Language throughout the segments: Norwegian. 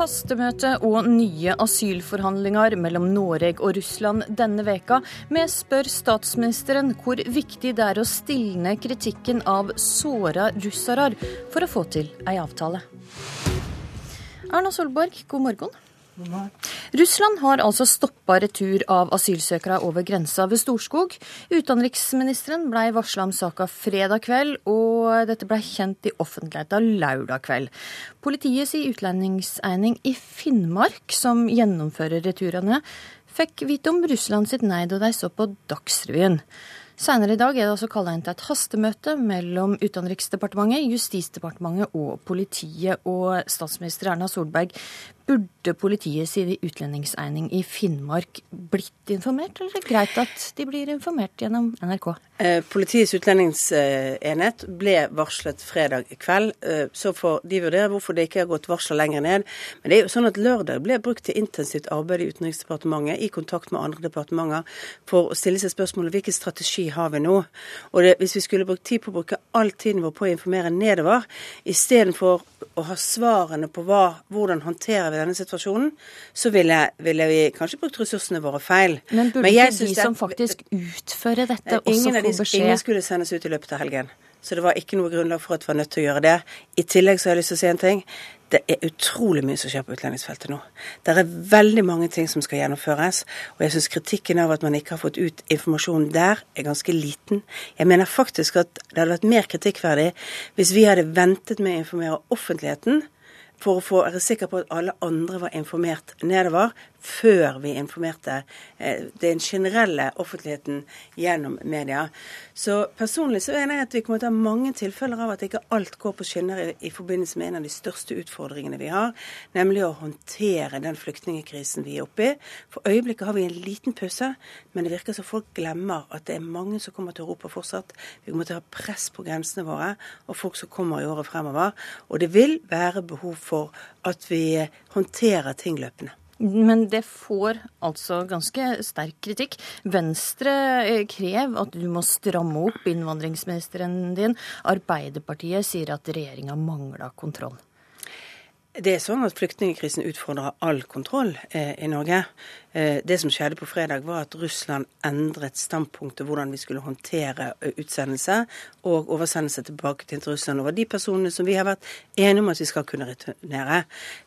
Hastemøte og nye asylforhandlinger mellom Norge og Russland denne veka. Vi spør statsministeren hvor viktig det er å stilne kritikken av såra russere for å få til ei avtale. Erna Solberg, god morgen. Russland har altså stoppa retur av asylsøkere over grensa ved Storskog. Utenriksministeren ble varsla om saka fredag kveld, og dette ble kjent i offentligheta lørdag kveld. Politiets utlendingseining i Finnmark, som gjennomfører returene, fikk vite om Russland sitt nei da de så på Dagsrevyen. Senere i dag er det altså kalla inn til et hastemøte mellom Utenriksdepartementet, Justisdepartementet og politiet. Og statsminister Erna Solberg Burde politiet si utlendingseining i Finnmark blitt informert, eller er det greit at de blir informert gjennom NRK? Eh, politiets utlendingsenhet ble varslet fredag kveld. Eh, så får de vurdere hvorfor det ikke har gått varsler lenger ned. Men det er jo sånn at lørdag ble brukt til intensivt arbeid i Utenriksdepartementet i kontakt med andre departementer for å stille seg spørsmålet hvilken strategi har vi nå. Og det, Hvis vi skulle brukt tid på å bruke all tiden vår på å informere nedover, istedenfor å ha svarene på hva, hvordan håndterer vi denne situasjonen, så ville, ville, vi kanskje brukt ressursene våre feil. Men burde Men ikke de som faktisk utfører dette, også få beskjed? Ingen skulle sendes ut i løpet av helgen. Så det var ikke noe grunnlag for at vi var nødt til å gjøre det. I tillegg så har jeg lyst til å si en ting. Det er utrolig mye som skjer på utlendingsfeltet nå. Det er veldig mange ting som skal gjennomføres. Og jeg syns kritikken av at man ikke har fått ut informasjon der, er ganske liten. Jeg mener faktisk at det hadde vært mer kritikkverdig hvis vi hadde ventet med å informere offentligheten for å få være sikker på at alle andre var informert nedover, før vi informerte eh, den generelle offentligheten gjennom media. Så personlig så mener jeg at vi kommer til å ha mange tilfeller av at ikke alt går på skinner i, i forbindelse med en av de største utfordringene vi har, nemlig å håndtere den flyktningkrisen vi er oppe i. For øyeblikket har vi en liten pause, men det virker som folk glemmer at det er mange som kommer til Europa fortsatt. Vi kommer til å ha press på grensene våre, og folk som kommer i året fremover. Og det vil være behov for at vi håndterer ting løpende. Men det får altså ganske sterk kritikk. Venstre krev at du må stramme opp innvandringsministeren din. Arbeiderpartiet sier at regjeringa mangler kontroll. Det er sånn at Flyktningkrisen utfordrer all kontroll eh, i Norge. Eh, det som skjedde på fredag, var at Russland endret standpunktet hvordan vi skulle håndtere eh, utsendelse og oversendelse tilbake til Russland over de personene som vi har vært enige om at vi skal kunne returnere.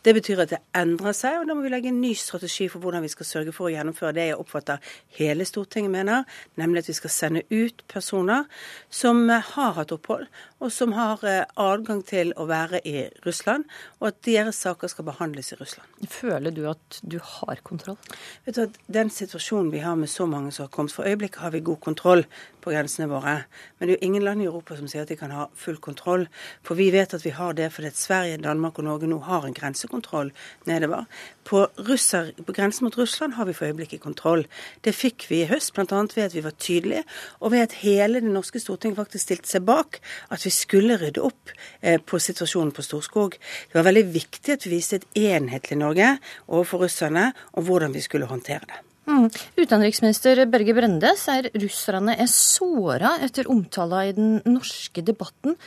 Det betyr at det endrer seg, og da må vi legge en ny strategi for hvordan vi skal sørge for å gjennomføre det jeg oppfatter hele Stortinget mener, nemlig at vi skal sende ut personer som eh, har hatt opphold, og som har adgang til å være i Russland, og at deres saker skal behandles i Russland. Føler du at du har kontroll? Vet du at Den situasjonen vi har med så mange som har kommet For øyeblikket har vi god kontroll på grensene våre. Men det er jo ingen land i Europa som sier at de kan ha full kontroll. For vi vet at vi har det fordi at Sverige, Danmark og Norge nå har en grensekontroll nedover. På, russer, på grensen mot Russland har vi for øyeblikket kontroll. Det fikk vi i høst, bl.a. ved at vi var tydelige, og ved at hele det norske Stortinget faktisk stilte seg bak at vi skulle rydde opp eh, på situasjonen på Storskog. Det var veldig viktig at vi viste et enhetlig Norge overfor russerne, og hvordan vi skulle håndtere det. Mm. Utenriksminister Børge Brende sier russerne er såra etter omtala i den norske debatten.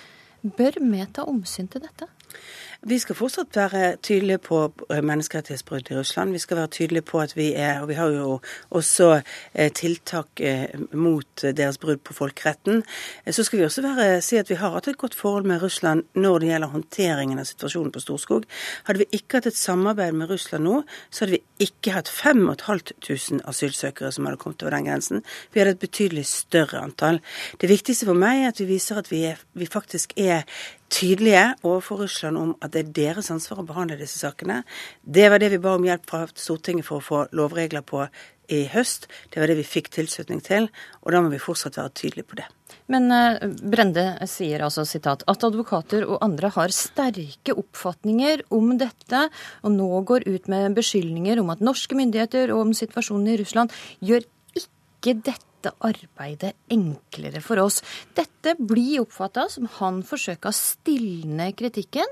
Bør vi ta omsyn til dette? Vi skal fortsatt være tydelige på eh, menneskerettighetsbrudd i Russland. Vi skal være tydelige på at vi er Og vi har jo også eh, tiltak eh, mot deres brudd på folkeretten. Så skal vi også være, si at vi har hatt et godt forhold med Russland når det gjelder håndteringen av situasjonen på Storskog. Hadde vi ikke hatt et samarbeid med Russland nå, så hadde vi ikke hatt 5500 asylsøkere som hadde kommet over den grensen. Vi hadde et betydelig større antall. Det viktigste for meg er at vi viser at vi, er, vi faktisk er tydelige overfor Russland om at det er deres ansvar å behandle disse sakene. Det var det vi ba om hjelp fra Stortinget for å få lovregler på i høst. Det var det vi fikk tilslutning til, og da må vi fortsatt være tydelige på det. Men uh, Brende sier altså sitat, at advokater og andre har sterke oppfatninger om dette, og nå går ut med beskyldninger om at norske myndigheter og om situasjonen i Russland gjør ikke dette dette arbeidet enklere for oss. Dette blir oppfatta som han forsøker å stilne kritikken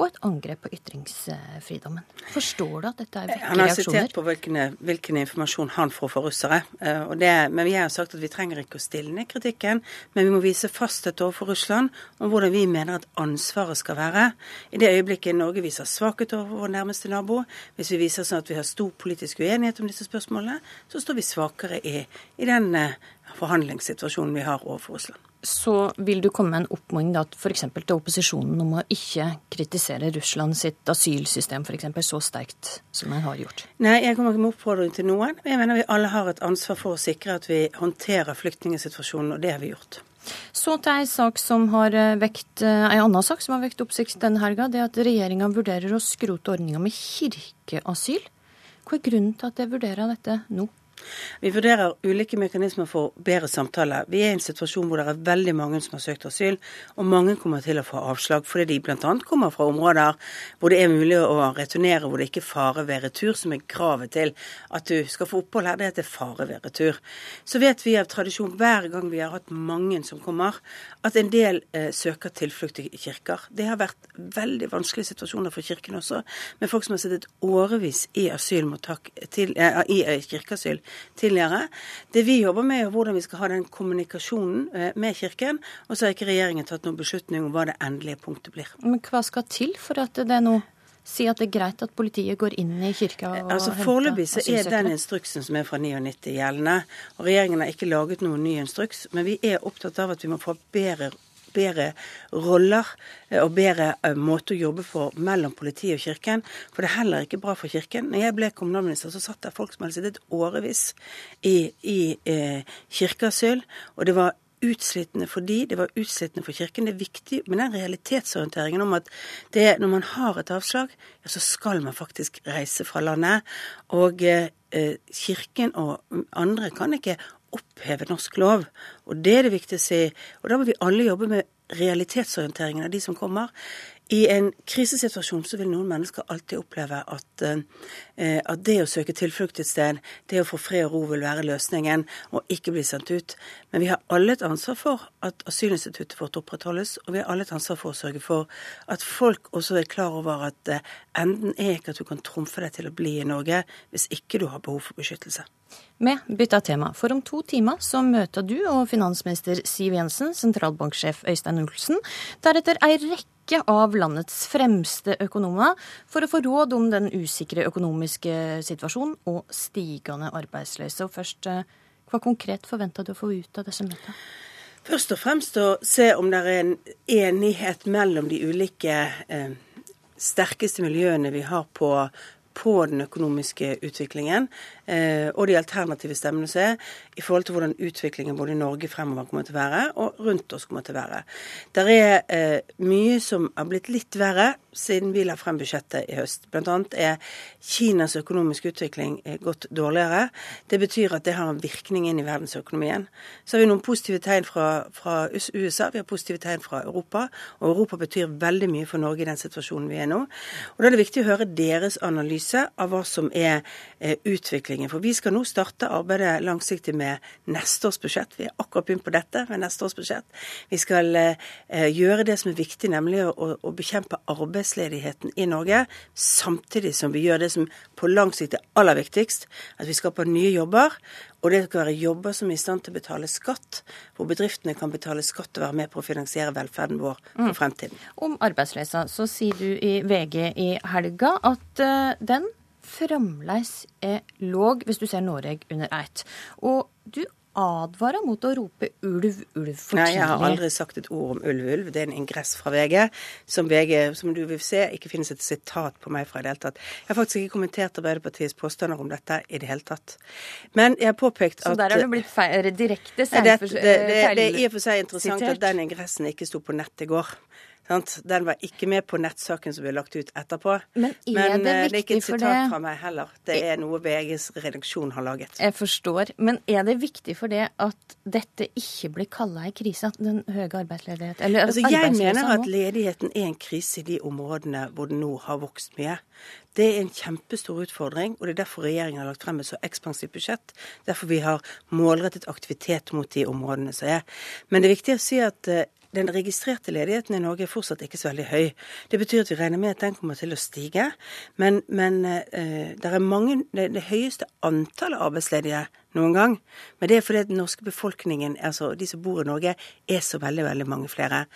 og et angrep på ytringsfridommen. Forstår du at dette er viktige reaksjoner? Han har sitert på hvilken, hvilken, informasjon han får fra russere. Eh, det, men vi har sagt at vi trenger ikke å stille ned kritikken, men vi må vise fasthet overfor Russland om hvordan vi mener at ansvaret skal være. I det øyeblikket Norge viser svakhet overfor vår nærmeste nabo, hvis vi viser sånn at vi har stor politisk uenighet om disse spørsmålene, så står vi svakere i, i den eh, forhandlingssituasjonen vi har overfor Russland så vil du komme med en oppfordring f.eks. til opposisjonen om å ikke kritisere Russland sitt asylsystem eksempel, så sterkt som man har gjort? Nei, jeg kommer ikke med oppfordring til noen. Jeg mener vi alle har et ansvar for å sikre at vi håndterer flyktningsituasjonen, og det har vi gjort. Så til ei sak som har eh, vekt, ei en annen sak som har vekt oppsikt denne helga. Det at regjeringa vurderer å skrote ordninga med kirkeasyl. Hva er grunnen til at de vurderer dette nå? Vi vurderer ulike mekanismer for bedre samtale. Vi er i en situasjon hvor det er veldig mange som har søkt asyl, og mange kommer til å få avslag fordi de bl.a. kommer fra områder hvor det er mulig å returnere, hvor det ikke er fare ved retur, som er kravet til at du skal få opphold her. Det heter fare ved retur. Så vet vi av tradisjon hver gang vi har hatt mange som kommer, at en del eh, søker tilflukt i kirker. Det har vært veldig vanskelige situasjoner for kirken også, med folk som har sittet årevis i asylmottak til, eh, i eh, kirkeasyl tidligere. Det vi jobber med, er hvordan vi skal ha den kommunikasjonen eh, med Kirken. Og så har ikke regjeringen tatt noen beslutning om hva det endelige punktet blir. Men hva skal til for at det noe Si at det er greit at politiet går inn i kirka og altså, Foreløpig så er den instruksen som er fra 99 gjeldende. Og regjeringen har ikke laget noen ny instruks. Men vi er opptatt av at vi må få bedre bedre roller eh, og bedre måter måte å jobbe på mellom politiet og Kirken. For det er heller ikke bra for Kirken. Når jeg ble kommunalminister, så satt der folk som hadde sittet årevis i, i eh, kirkeasyl. Og det var utslittende for de, det var utslittende for Kirken. Det er viktig med den realitetsorienteringen om at det, når man har et avslag, ja, så skal man faktisk reise fra landet. Og eh, Kirken og andre kan ikke oppheve norsk lov. Og det er det viktig å si. Og da må vi alle jobbe med realitetsorienteringen av de som kommer. I en krisesituasjon så vil noen mennesker alltid oppleve at, eh, at, det å søke tilflukt et sted, det å få fred og ro vil være løsningen, og ikke bli sendt ut. Men vi har alle et ansvar for at asylinstituttet vårt opprettholdes, og vi har alle et ansvar for å sørge for at folk også er klar over at eh, enden er ikke at du kan trumfe deg til å bli i Norge hvis ikke du har behov for beskyttelse. Vi bytter tema, for om to timer så møter du og finansminister Siv Jensen sentralbanksjef Øystein Olsen, deretter ei rekke rekke av landets fremste økonomer for å få råd om den usikre økonomiske situasjonen og stigende arbeidsløse. Først, eh, hva konkret forventer du å få ut av disse møtene? Først og fremst å se om det er en enighet mellom de ulike eh, sterkeste miljøene vi har på på den økonomiske utviklingen og de alternative stemmene som er, i forhold til hvordan utviklingen både i Norge fremover kommer til å være, og rundt oss kommer til å være. Det er eh, mye som har blitt litt verre siden vi la frem budsjettet i høst. Blant annet er Kinas økonomiske utvikling eh, gått dårligere. Det betyr at det har en virkning inn i verdensøkonomien. Så har vi noen positive tegn fra, fra USA, vi har positive tegn fra Europa. Og Europa betyr veldig mye for Norge i den situasjonen vi er nå. Og Da er det viktig å høre deres analyse av hva som er eh, utviklingen. For vi skal nå starte arbeidet langsiktig med neste års budsjett. Vi er akkurat begynt på dette med neste års budsjett. Vi skal eh, gjøre det som er viktig, nemlig å, å, bekjempe arbeidsledigheten i Norge, samtidig som vi gjør det som på lang sikt er aller viktigst, at vi skaper nye jobber. Og det skal være jobber som er i stand til å betale skatt, hvor bedriftene kan betale skatt og være med på å finansiere velferden vår for mm. fremtiden. Om arbeidsløsa så sier du i VG i helga at uh, den fremdeles er låg hvis du ser Norge under ett. Og du advarer mot å rope ulv, ulv for tidlig. Nei, jeg har aldri sagt et ord om ulv, ulv. Det er en ingress fra VG, som VG, som du vil se, ikke finnes et sitat på meg fra i det hele tatt. Jeg har faktisk ikke kommentert Arbeiderpartiets påstander om dette i det hele tatt. Men jeg har påpekt at Så der har du blitt feil, direkte feilsitert? Det, det, det, det, er i og for seg interessant at den ingressen ikke sto på nett i går. Den var ikke med på nettsaken som ble lagt ut etterpå. Men er Men, det viktig det? Det er ikke et sitat fra meg heller. Det er noe VGs redaksjon har laget. Jeg forstår. Men er det viktig for det at dette ikke blir kalla ei krise, den høye arbeidsledigheten? Eller altså, jeg mener at ledigheten er en krise i de områdene hvor den nå har vokst mye. Det er en kjempestor utfordring, og det er derfor regjeringen har lagt frem et så ekspansivt budsjett. Derfor vi har målrettet aktivitet mot de områdene som er. Men det er viktig å si at eh, den registrerte ledigheten i Norge er fortsatt ikke så veldig høy. Det betyr at vi regner med at den kommer til å stige. Men, men eh, det er mange, det, det, høyeste antallet arbeidsledige noen gang. Men det er fordi den norske befolkningen, altså de som bor i Norge, er så veldig, veldig mange flere.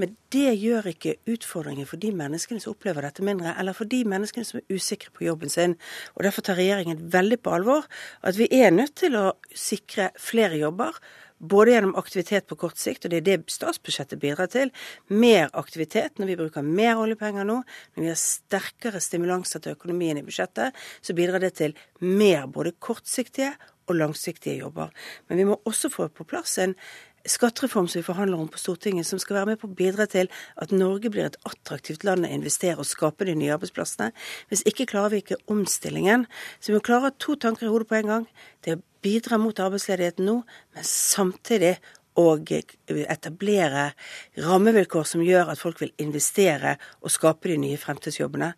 Men det gjør ikke utfordringen for de menneskene som opplever dette mindre, eller for de menneskene som er usikre på jobben sin. Og Derfor tar regjeringen veldig på alvor at vi er nødt til å sikre flere jobber både gjennom aktivitet på kort sikt, og det er det statsbudsjettet bidrar til. Mer aktivitet når vi bruker mer oljepenger nå, når vi har sterkere stimulanser til økonomien i budsjettet, så bidrar det til mer både kortsiktige og langsiktige jobber. Men vi må også få på plass en skattereform som vi forhandler om på Stortinget, som skal være med på å bidra til at Norge blir et attraktivt land å investere og skape de nye arbeidsplassene. Hvis ikke klarer vi ikke omstillingen. Så vi må klare to tanker i hodet på en gang. Det er bidra mot arbeidsledigheten nå, men samtidig og etablere rammevilkår som gjør at folk vil investere og skape de nye fremtidsjobbene.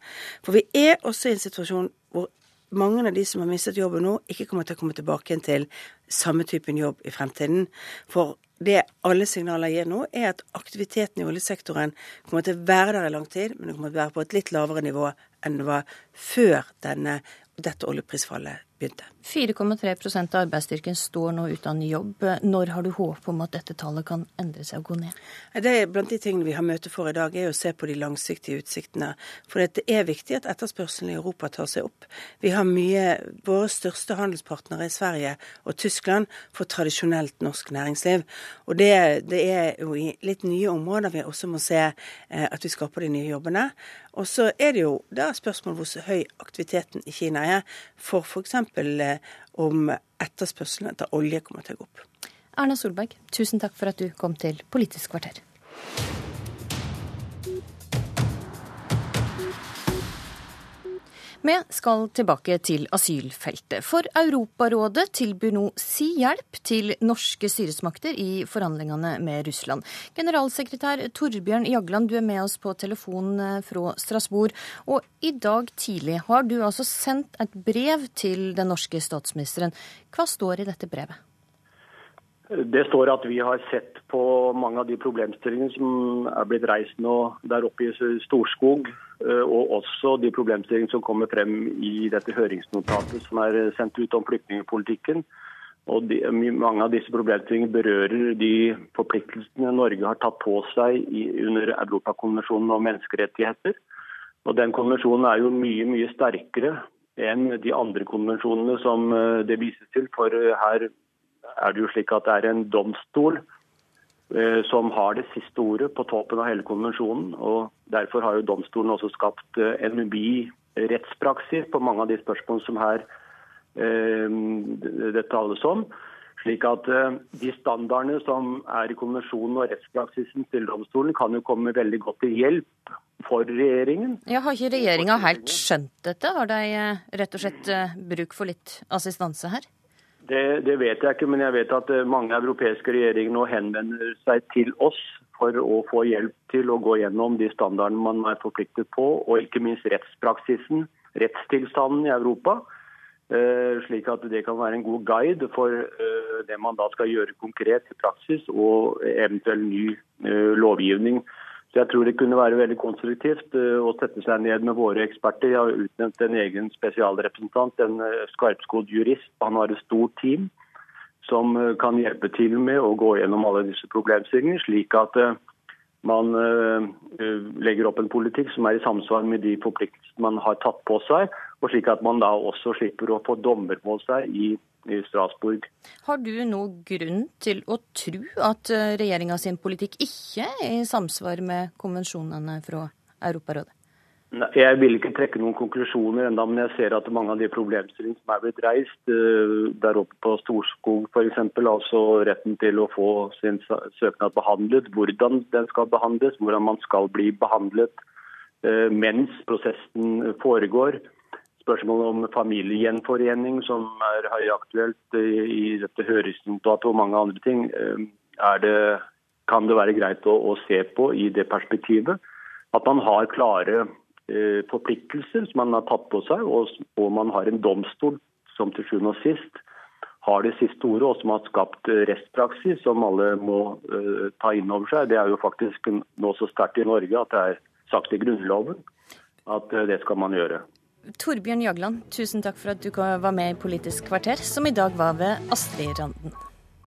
For vi er også i en situasjon hvor mange av de som har mistet jobben nå, ikke kommer til å komme tilbake til samme typen jobb i fremtiden. For det alle signaler gir nå, er at aktiviteten i oljesektoren kommer til å være der i lang tid, men det kommer til å være på et litt lavere nivå enn det var før denne, dette oljeprisfallet begynte. 4,3% av arbeidsstyrken står nå uten jobb. Når har du håp om at dette tallet kan endre seg og gå ned? Det er Blant de tingene vi har møte for i dag, er å se på de langsiktige utsiktene. For det er viktig at etterspørselen i Europa tar seg opp. Vi har mye Våre største handelspartnere i Sverige og Tyskland for tradisjonelt norsk næringsliv. Og det, det er jo i litt nye områder vi også må se eh, at vi skaper de nye jobbene. Og så er det jo da spørsmål hvor høy aktiviteten i Kina er. For f.eks. Eh, om etterspørselen etter olje kommer til å gå opp. Erna Solberg, tusen takk for at du kom til Politisk kvarter. Vi skal tilbake til asylfeltet. For Europarådet tilbyr nå si hjelp til norske styresmakter i forhandlingene med Russland. Generalsekretær Torbjørn Jagland, du er med oss på telefon eh, fra Strasbourg. Og i dag tidlig har du altså sendt et brev til den norske statsministeren. Hva står i dette brevet? Det står at vi har sett på mange av de problemstillingene som er blitt reist nå der oppe i Storskog, og også de problemstillingene som kommer frem i dette høringsnotatet som er sendt ut om flyktningpolitikken. Og de, Mange av disse problemstillingene berører de forpliktelsene Norge har tatt på seg i, under Europakonvensjonen om menneskerettigheter. Og Den konvensjonen er jo mye mye sterkere enn de andre konvensjonene som eh, det vises til. For her er det jo slik at det er en domstol eh, som har det siste ordet på toppen av hele konvensjonen. og Derfor har jo domstolen også skapt eh, en ubi rettspraksis på mange av de spørsmålene som her eh, det tales om. Slik at eh, De standardene som er i konvensjonen og rettspraksisen til domstolen, kan jo komme veldig godt til hjelp for regjeringen. Ja, har ikke regjeringa helt skjønt dette? Har de eh, rett og slett bruk for litt assistanse her? Det, det, vet jeg ikke, men jeg vet at eh, mange europeiske regjeringer nå henvender seg til oss for å få hjelp til å gå gjennom de standardene man er forpliktet på, og ikke minst rettspraksisen, rettstilstanden i Europa. Eh, slik at det kan være en god guide for eh, det man da skal gjøre konkret i praksis, og eventuell ny lovgivning. Så Jeg tror det kunne være veldig konstruktivt uh, å sette seg ned med våre eksperter. Jeg har utnevnt en egen spesialrepresentant, en uh, skarpskodd jurist. Han har et stort team som uh, kan hjelpe til med å gå gjennom alle disse problemstillingene, slik at man legger opp en politikk som er i samsvar med de forpliktelsene man har tatt på seg, og slik at man da også slipper å få dommer på seg i i Strasbourg. Har du noe grunn til å tro at eh, regjeringa sin politikk ikke er i samsvar med konvensjonene fra Europarådet? Jeg vil ikke trekke noen konklusjoner enda, men jeg ser at mange av de problemstillingene som er blitt reist eh, der oppe på Storskog f.eks., altså retten til å få sin søknad behandlet, hvordan den skal behandles, hvordan man skal bli behandlet eh, mens prosessen foregår, spørsmålet om familiegjenforening, som er høyaktuelt i dette høringsnotatet og mange andre ting, eh, det, kan det være greit å, å, se på i det perspektivet. At man har klare eh, forpliktelser som man har tatt på seg, og, og man har en domstol som til sjuende og sist har det siste ordet, og som har skapt restpraksis som alle må uh, ta inn over seg. Det er jo faktisk nå så sterkt i Norge at det er sagt i Grunnloven at uh, det skal man gjøre. Torbjørn Jagland, tusen takk for at du var med i Politisk kvarter, som i dag var ved Astrid Randen.